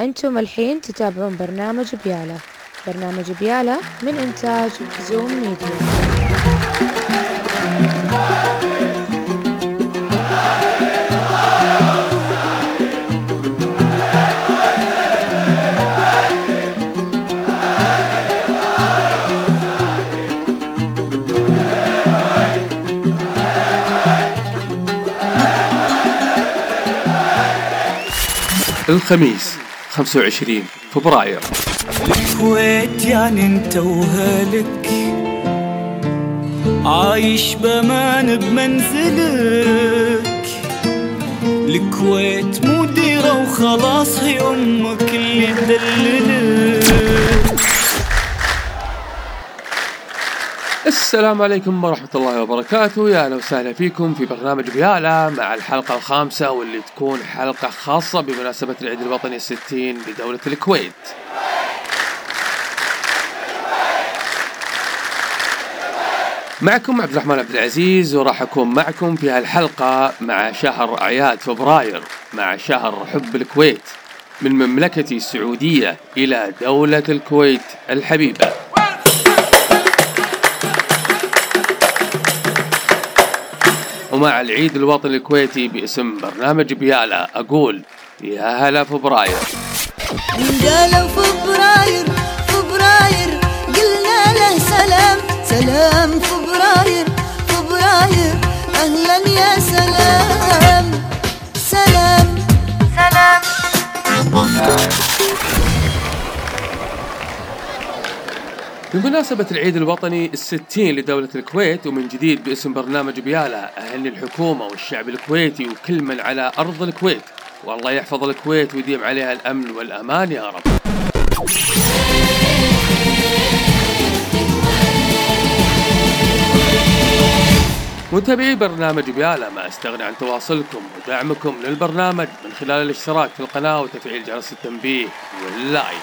أنتم الحين تتابعون برنامج بيالا. برنامج بيالا من إنتاج زوم ميديا. الخميس. 25 فبراير. الكويت يعني انت وهلك عايش بامان بمنزلك. الكويت مديرة وخلاص هي أمك اللي تدللك. السلام عليكم ورحمة الله وبركاته. يا أهلا وسهلا فيكم في برنامج بيالا مع الحلقة الخامسة واللي تكون حلقة خاصة بمناسبة العيد الوطني الستين لدولة الكويت. معكم عبد الرحمن عبد العزيز وراح أكون معكم في هالحلقة مع شهر أعياد فبراير مع شهر حب الكويت من مملكتي السعودية إلى دولة الكويت الحبيبة. ومع العيد الوطني الكويتي باسم برنامج بيالا أقول يا هلا فبراير. قالوا فبراير فبراير قلنا له سلام سلام بمناسبة العيد الوطني الستين لدولة الكويت ومن جديد باسم برنامج بيالا أهني الحكومة والشعب الكويتي وكل من على أرض الكويت. والله يحفظ الكويت ويديم عليها الأمن والأمان يا رب. متابعي برنامج بيالا ما استغني عن تواصلكم ودعمكم للبرنامج من خلال الاشتراك في القناة وتفعيل جرس التنبيه واللايك.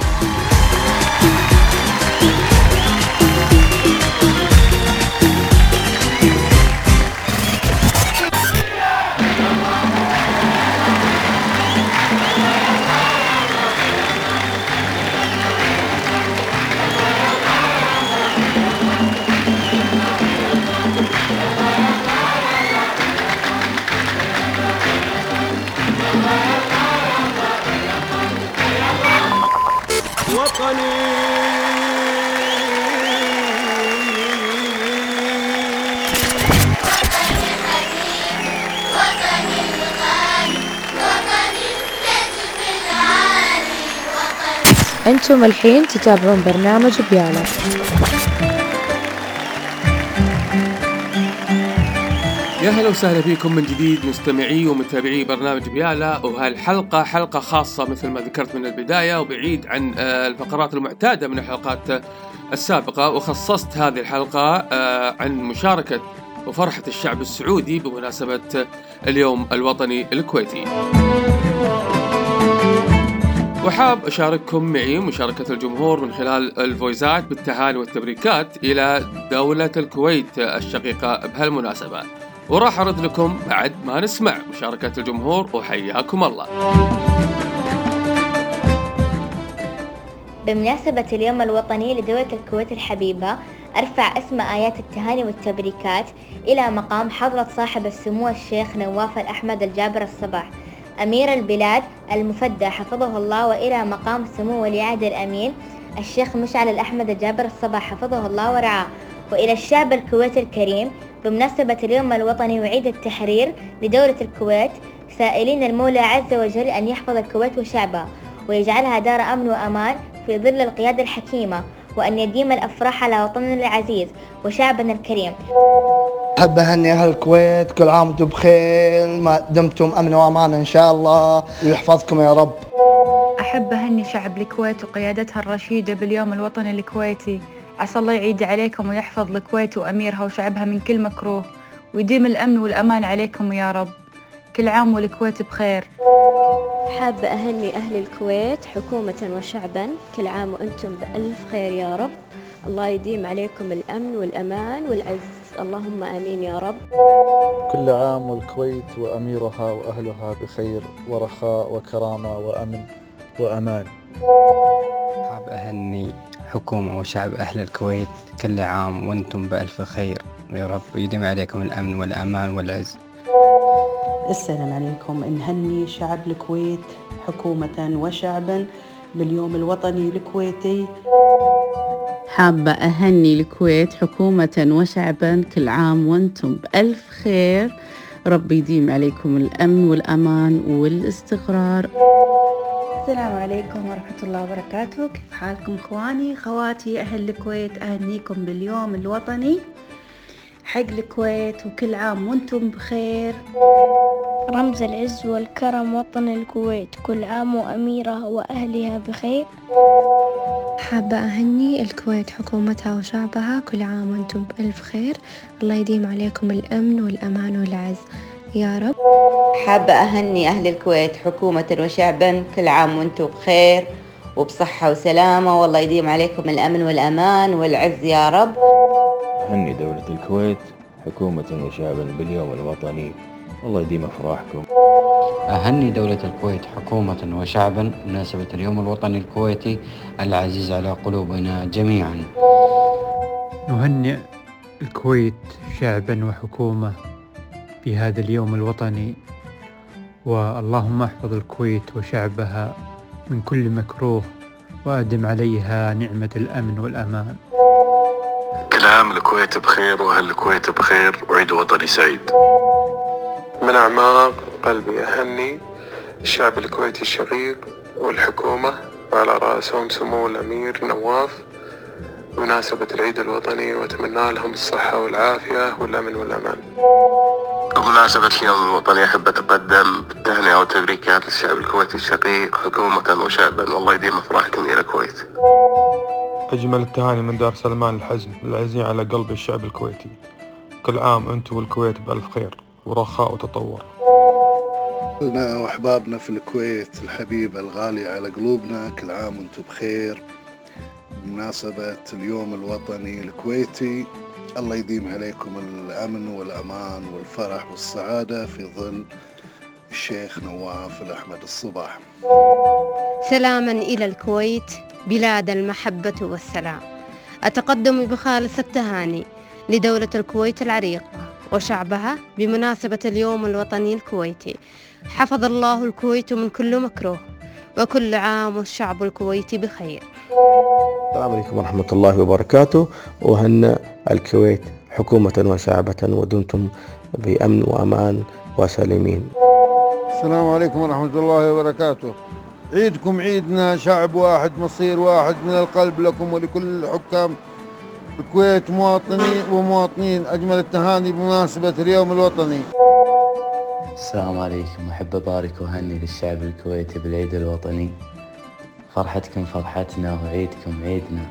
أنتم الحين تتابعون برنامج بيالا يا هلا وسهلا فيكم من جديد مستمعي ومتابعي برنامج بيالا وهالحلقة حلقة خاصة مثل ما ذكرت من البداية وبعيد عن آه، الفقرات المعتادة من الحلقات آه، السابقة. وخصصت هذه الحلقة آه، عن مشاركة وفرحة الشعب السعودي بمناسبة اليوم الوطني الكويتي. وحاب أشارككم معي مشاركة الجمهور من خلال الفويزات بالتهاني والتبريكات إلى دولة الكويت الشقيقة بهالمناسبة. وراح أرد لكم بعد ما نسمع مشاركة الجمهور وحياكم الله. بمناسبة اليوم الوطني لدولة الكويت الحبيبة أرفع أسمى آيات التهاني والتبريكات إلى مقام حضرة صاحب السمو الشيخ نواف الأحمد الجابر الصباح. أمير البلاد المفدى حفظه الله وإلى مقام سمو ولي عهد الأمين الشيخ مشعل الأحمد الجابر الصباح حفظه الله ورعاه. وإلى الشعب الكويتي الكريم بمناسبة اليوم الوطني وعيد التحرير لدولة الكويت سائلين المولى عز وجل أن يحفظ الكويت وشعبها ويجعلها دار أمن وأمان في ظل القيادة الحكيمة وأن يديم الأفراح على وطننا العزيز وشعبنا الكريم. أحب أهني أهل الكويت كل عام وأنتم بخير ما دمتم أمن وأمان إن شاء الله ويحفظكم يا رب. أحب أهني شعب الكويت وقيادتها الرشيدة باليوم الوطني الكويتي. عسى الله يعيد عليكم ويحفظ الكويت وأميرها وشعبها من كل مكروه ويديم الأمن والأمان عليكم يا رب. كل عام والكويت بخير. حابة أهني أهل الكويت حكومة وشعبا كل عام وأنتم بألف خير يا رب. الله يديم عليكم الأمن والأمان والعز. اللهم آمين يا رب. كل عام والكويت وأميرها وأهلها بخير ورخاء وكرامة وأمن وأمان. حاب أهني حكومة وشعب أهل الكويت كل عام وأنتم بألف خير. يا رب يديم عليكم الأمن والأمان والعز. السلام عليكم. نهني شعب الكويت حكومة وشعبا باليوم الوطني الكويتي. حابة أهني الكويت حكومة وشعبا كل عام وأنتم بألف خير. ربي يديم عليكم الأمن والأمان والاستقرار. السلام عليكم ورحمة الله وبركاته. كيف حالكم إخواني؟ خواتي أهل الكويت أهنيكم باليوم الوطني. حق الكويت وكل عام وأنتم بخير. رمز العز والكرم وطن الكويت كل عام وأميرها وأهلها بخير. حابة أهني الكويت حكومتها وشعبها كل عام وأنتم بألف خير. الله يديم عليكم الأمن والأمان والعز. يا رب. حابة أهني أهل الكويت حكومة وشعبا كل عام وأنتم بخير وبصحة وسلامة. والله يديم عليكم الأمن والأمان والعز يا رب. أهني دولة الكويت حكومة وشعبا باليوم الوطني. الله يديم أفراحكم. أهني دولة الكويت حكومة وشعبا بمناسبة اليوم الوطني الكويتي العزيز على قلوبنا جميعا. نهنئ الكويت شعبا وحكومة. بهذا اليوم الوطني. واللهم احفظ الكويت وشعبها من كل مكروه وأدم عليها نعمة الأمن والأمان. كل عام الكويت بخير وأهل الكويت بخير. وعيد وطني سعيد. من أعماق قلبي أهني الشعب الكويتي الشقيق والحكومة وعلى رأسهم سمو الأمير نواف. بمناسبة العيد الوطني وأتمنى لهم الصحة والعافية والأمن والأمان. بمناسبة اليوم الوطني أحب أتقدم بالتهنئة والتبريكات للشعب الكويتي الشقيق حكومة وشعبا. والله يديم أفراحكم إلى الكويت. أجمل التهاني من دار سلمان الحزم العزيز على قلب الشعب الكويتي. كل عام أنتم والكويت بألف خير ورخاء وتطور. لنا وأحبابنا في الكويت الحبيبة الغالية على قلوبنا كل عام وأنتم بخير. بمناسبة اليوم الوطني الكويتي الله يديم عليكم الأمن والأمان والفرح والسعادة في ظل الشيخ نواف الأحمد الصباح. سلاما إلى الكويت بلاد المحبة والسلام. أتقدم بخالص التهاني لدولة الكويت العريقة وشعبها بمناسبة اليوم الوطني الكويتي. حفظ الله الكويت من كل مكروه وكل عام والشعب الكويتي بخير. السلام عليكم ورحمة الله وبركاته. وهن الكويت حكومة وشعبة ودمتم بأمن وأمان وسالمين السلام عليكم ورحمة الله وبركاته. عيدكم عيدنا شعب واحد مصير واحد من القلب لكم ولكل حكام الكويت مواطني ومواطنين أجمل التهاني بمناسبة اليوم الوطني. السلام عليكم أحب أبارك وأهني للشعب الكويتي بالعيد الوطني. فرحتكم فرحتنا وعيدكم عيدنا.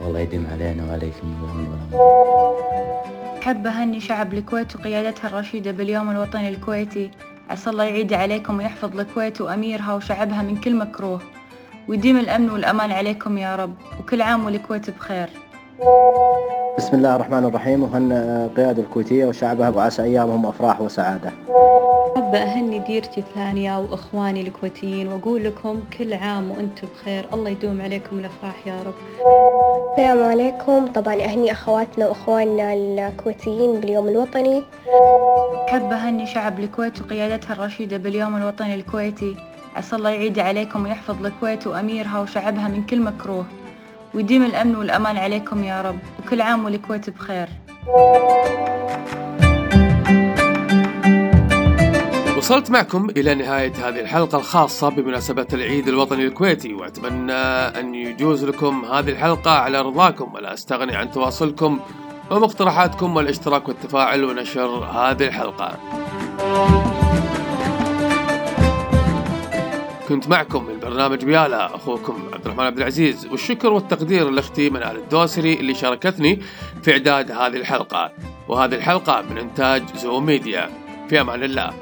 والله يديم علينا وعليكم الأمن والأمان أحب أهني شعب الكويت وقيادتها الرشيدة باليوم الوطني الكويتي. عسى الله يعيد عليكم ويحفظ الكويت وأميرها وشعبها من كل مكروه. ويديم الأمن والأمان عليكم يا رب وكل عام والكويت بخير. بسم الله الرحمن الرحيم. وهن قيادة الكويتية وشعبها وعسى أيامهم أفراح وسعادة. حابة أهني ديرتي الثانية وإخواني الكويتيين وأقول لكم كل عام وأنتم بخير. الله يدوم عليكم الأفراح يا رب. السلام عليكم. طبعا أهني أخواتنا وأخواننا الكويتيين باليوم الوطني. أحب أهني شعب الكويت وقيادتها الرشيدة باليوم الوطني الكويتي. عسى الله يعيد عليكم ويحفظ الكويت وأميرها وشعبها من كل مكروه. ويديم الأمن والأمان عليكم يا رب وكل عام والكويت بخير. وصلت معكم إلى نهاية هذه الحلقة الخاصة بمناسبة العيد الوطني الكويتي وأتمنى أن يجوز لكم هذه الحلقة على رضاكم ولا أستغني عن تواصلكم ومقترحاتكم والاشتراك والتفاعل ونشر هذه الحلقة. كنت معكم من برنامج بيالا أخوكم عبد الرحمن عبد العزيز والشكر والتقدير لأختي منال الدوسري اللي شاركتني في إعداد هذه الحلقة وهذه الحلقة من إنتاج زوم ميديا في أمان الله.